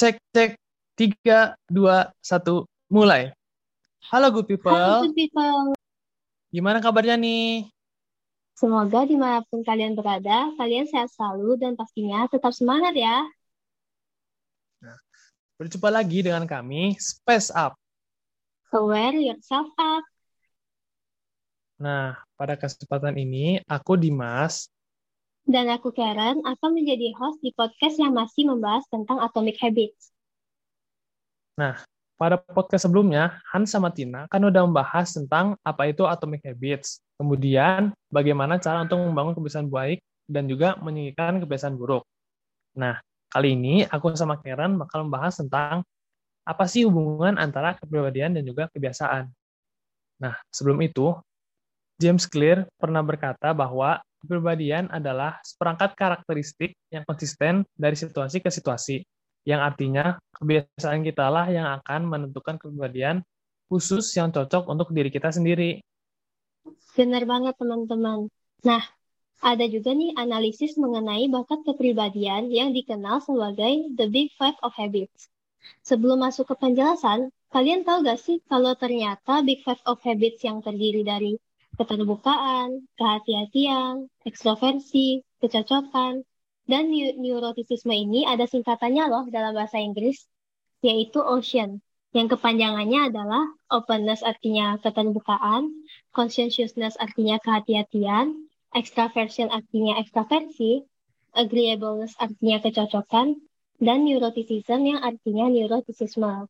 Cek, cek. Tiga, dua, satu, mulai. Halo good people. Halo good people. Gimana kabarnya nih? Semoga di mana pun kalian berada, kalian sehat selalu dan pastinya tetap semangat ya. Nah, berjumpa lagi dengan kami, Space Up. Aware yourself up. Nah, pada kesempatan ini, aku Dimas. Dan aku Karen akan menjadi host di podcast yang masih membahas tentang Atomic Habits. Nah, pada podcast sebelumnya, Hans sama Tina kan udah membahas tentang apa itu Atomic Habits. Kemudian, bagaimana cara untuk membangun kebiasaan baik dan juga menyingkirkan kebiasaan buruk. Nah, kali ini aku sama Karen bakal membahas tentang apa sih hubungan antara kepribadian dan juga kebiasaan. Nah, sebelum itu, James Clear pernah berkata bahwa kepribadian adalah seperangkat karakteristik yang konsisten dari situasi ke situasi, yang artinya kebiasaan kita lah yang akan menentukan kepribadian khusus yang cocok untuk diri kita sendiri. Benar banget teman-teman. Nah, ada juga nih analisis mengenai bakat kepribadian yang dikenal sebagai The Big Five of Habits. Sebelum masuk ke penjelasan, kalian tahu gak sih kalau ternyata Big Five of Habits yang terdiri dari keterbukaan, kehati-hatian, ekstroversi, kecocokan, dan neurotisisme ini ada singkatannya loh dalam bahasa Inggris, yaitu OCEAN, yang kepanjangannya adalah openness artinya keterbukaan, conscientiousness artinya kehati-hatian, extraversion artinya ekstraversi, agreeableness artinya kecocokan, dan neuroticism yang artinya neurotisisme.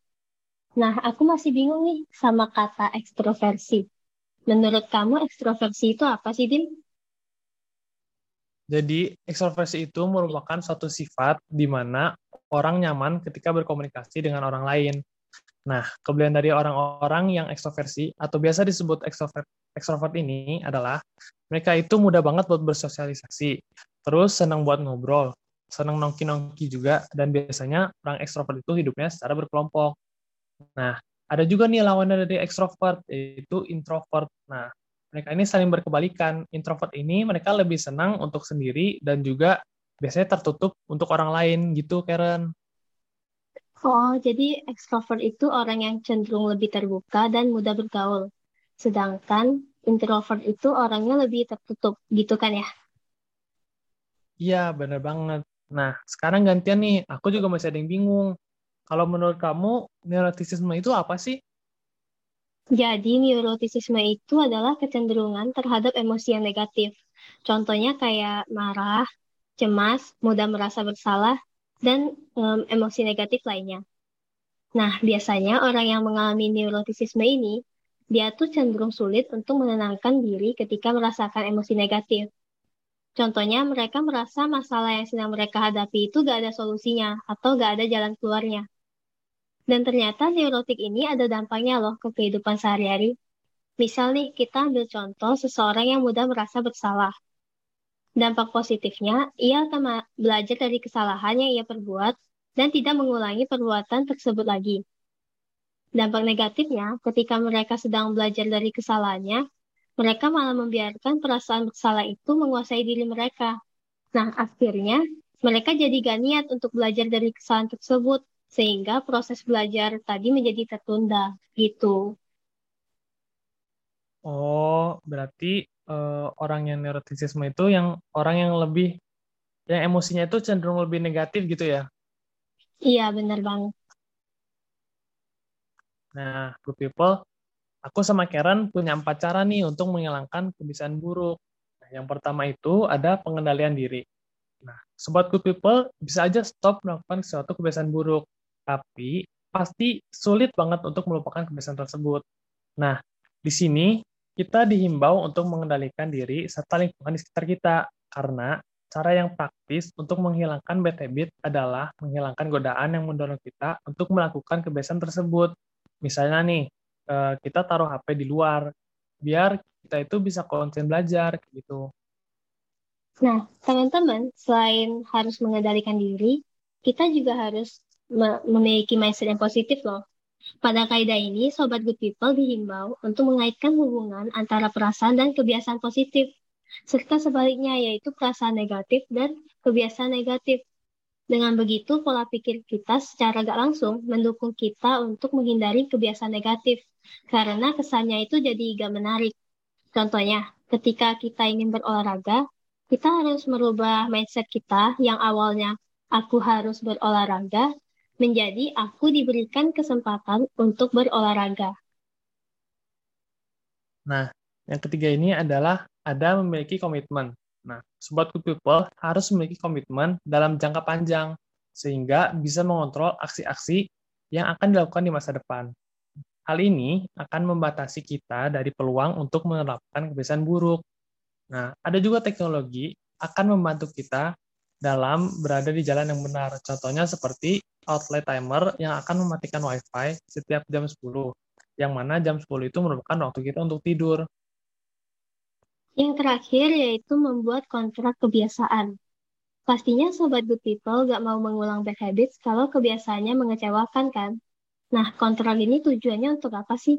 Nah, aku masih bingung nih sama kata ekstroversi. Menurut kamu ekstroversi itu apa sih, Dim? Jadi, ekstroversi itu merupakan suatu sifat di mana orang nyaman ketika berkomunikasi dengan orang lain. Nah, kelebihan dari orang-orang yang ekstroversi atau biasa disebut ekstrovert, ekstrovert ini adalah mereka itu mudah banget buat bersosialisasi, terus senang buat ngobrol, senang nongki-nongki juga, dan biasanya orang ekstrovert itu hidupnya secara berkelompok. Nah, ada juga nih lawannya dari ekstrovert, yaitu introvert. Nah, mereka ini saling berkebalikan. Introvert ini mereka lebih senang untuk sendiri dan juga biasanya tertutup untuk orang lain gitu, Karen. Oh, jadi ekstrovert itu orang yang cenderung lebih terbuka dan mudah bergaul. Sedangkan introvert itu orangnya lebih tertutup, gitu kan ya? Iya, bener banget. Nah, sekarang gantian nih, aku juga masih ada yang bingung. Kalau menurut kamu, neurotisisme itu apa sih? Jadi, neurotisisme itu adalah kecenderungan terhadap emosi yang negatif. Contohnya kayak marah, cemas, mudah merasa bersalah, dan um, emosi negatif lainnya. Nah, biasanya orang yang mengalami neurotisisme ini, dia tuh cenderung sulit untuk menenangkan diri ketika merasakan emosi negatif. Contohnya, mereka merasa masalah yang sedang mereka hadapi itu gak ada solusinya atau gak ada jalan keluarnya. Dan ternyata neurotik ini ada dampaknya loh ke kehidupan sehari-hari. Misal nih, kita ambil contoh seseorang yang mudah merasa bersalah. Dampak positifnya, ia akan belajar dari kesalahan yang ia perbuat dan tidak mengulangi perbuatan tersebut lagi. Dampak negatifnya, ketika mereka sedang belajar dari kesalahannya, mereka malah membiarkan perasaan bersalah itu menguasai diri mereka. Nah, akhirnya mereka jadi gak niat untuk belajar dari kesalahan tersebut sehingga proses belajar tadi menjadi tertunda gitu. Oh, berarti uh, orang yang neurotisisme itu yang orang yang lebih yang emosinya itu cenderung lebih negatif gitu ya? Iya, benar banget. Nah, good people, aku sama Karen punya empat cara nih untuk menghilangkan kebiasaan buruk. Nah, yang pertama itu ada pengendalian diri. Nah, sobat good people bisa aja stop melakukan sesuatu kebiasaan buruk tapi pasti sulit banget untuk melupakan kebiasaan tersebut. Nah, di sini kita dihimbau untuk mengendalikan diri serta lingkungan di sekitar kita, karena cara yang praktis untuk menghilangkan bad habit adalah menghilangkan godaan yang mendorong kita untuk melakukan kebiasaan tersebut. Misalnya nih, eh, kita taruh HP di luar, biar kita itu bisa konsen belajar, gitu. Nah, teman-teman, selain harus mengendalikan diri, kita juga harus memiliki mindset yang positif loh. Pada kaidah ini, Sobat Good People dihimbau untuk mengaitkan hubungan antara perasaan dan kebiasaan positif, serta sebaliknya yaitu perasaan negatif dan kebiasaan negatif. Dengan begitu, pola pikir kita secara gak langsung mendukung kita untuk menghindari kebiasaan negatif, karena kesannya itu jadi gak menarik. Contohnya, ketika kita ingin berolahraga, kita harus merubah mindset kita yang awalnya aku harus berolahraga menjadi aku diberikan kesempatan untuk berolahraga. Nah, yang ketiga ini adalah ada memiliki komitmen. Nah, Sobat Good People harus memiliki komitmen dalam jangka panjang, sehingga bisa mengontrol aksi-aksi yang akan dilakukan di masa depan. Hal ini akan membatasi kita dari peluang untuk menerapkan kebiasaan buruk. Nah, ada juga teknologi akan membantu kita dalam berada di jalan yang benar. Contohnya seperti outlet timer yang akan mematikan WiFi setiap jam 10, yang mana jam 10 itu merupakan waktu kita untuk tidur. Yang terakhir yaitu membuat kontrak kebiasaan. Pastinya Sobat Good People gak mau mengulang bad habits kalau kebiasaannya mengecewakan kan? Nah, kontrak ini tujuannya untuk apa sih?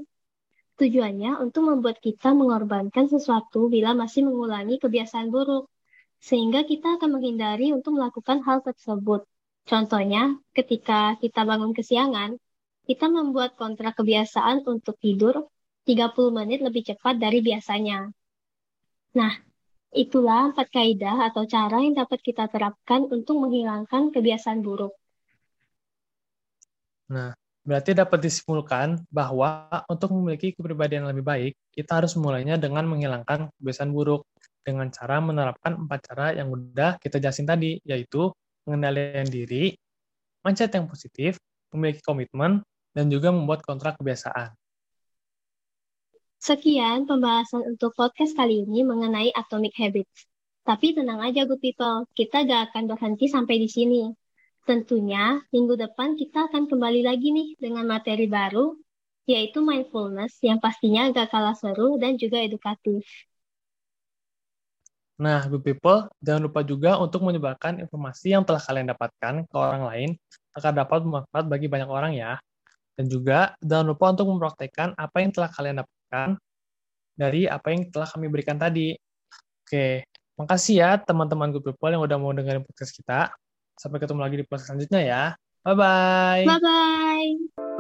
Tujuannya untuk membuat kita mengorbankan sesuatu bila masih mengulangi kebiasaan buruk. Sehingga kita akan menghindari untuk melakukan hal tersebut. Contohnya, ketika kita bangun kesiangan, kita membuat kontrak kebiasaan untuk tidur 30 menit lebih cepat dari biasanya. Nah, itulah empat kaidah atau cara yang dapat kita terapkan untuk menghilangkan kebiasaan buruk. Nah, berarti dapat disimpulkan bahwa untuk memiliki kepribadian yang lebih baik, kita harus memulainya dengan menghilangkan kebiasaan buruk dengan cara menerapkan empat cara yang udah kita jelasin tadi, yaitu pengendalian diri, mindset yang positif, memiliki komitmen, dan juga membuat kontrak kebiasaan. Sekian pembahasan untuk podcast kali ini mengenai Atomic Habits. Tapi tenang aja good people, kita gak akan berhenti sampai di sini. Tentunya minggu depan kita akan kembali lagi nih dengan materi baru, yaitu mindfulness yang pastinya gak kalah seru dan juga edukatif. Nah, good people, jangan lupa juga untuk menyebarkan informasi yang telah kalian dapatkan ke orang lain agar dapat bermanfaat bagi banyak orang ya. Dan juga jangan lupa untuk mempraktekkan apa yang telah kalian dapatkan kan dari apa yang telah kami berikan tadi. Oke, makasih ya teman-teman Good People yang udah mau dengerin podcast kita. Sampai ketemu lagi di podcast selanjutnya ya. Bye-bye. Bye-bye.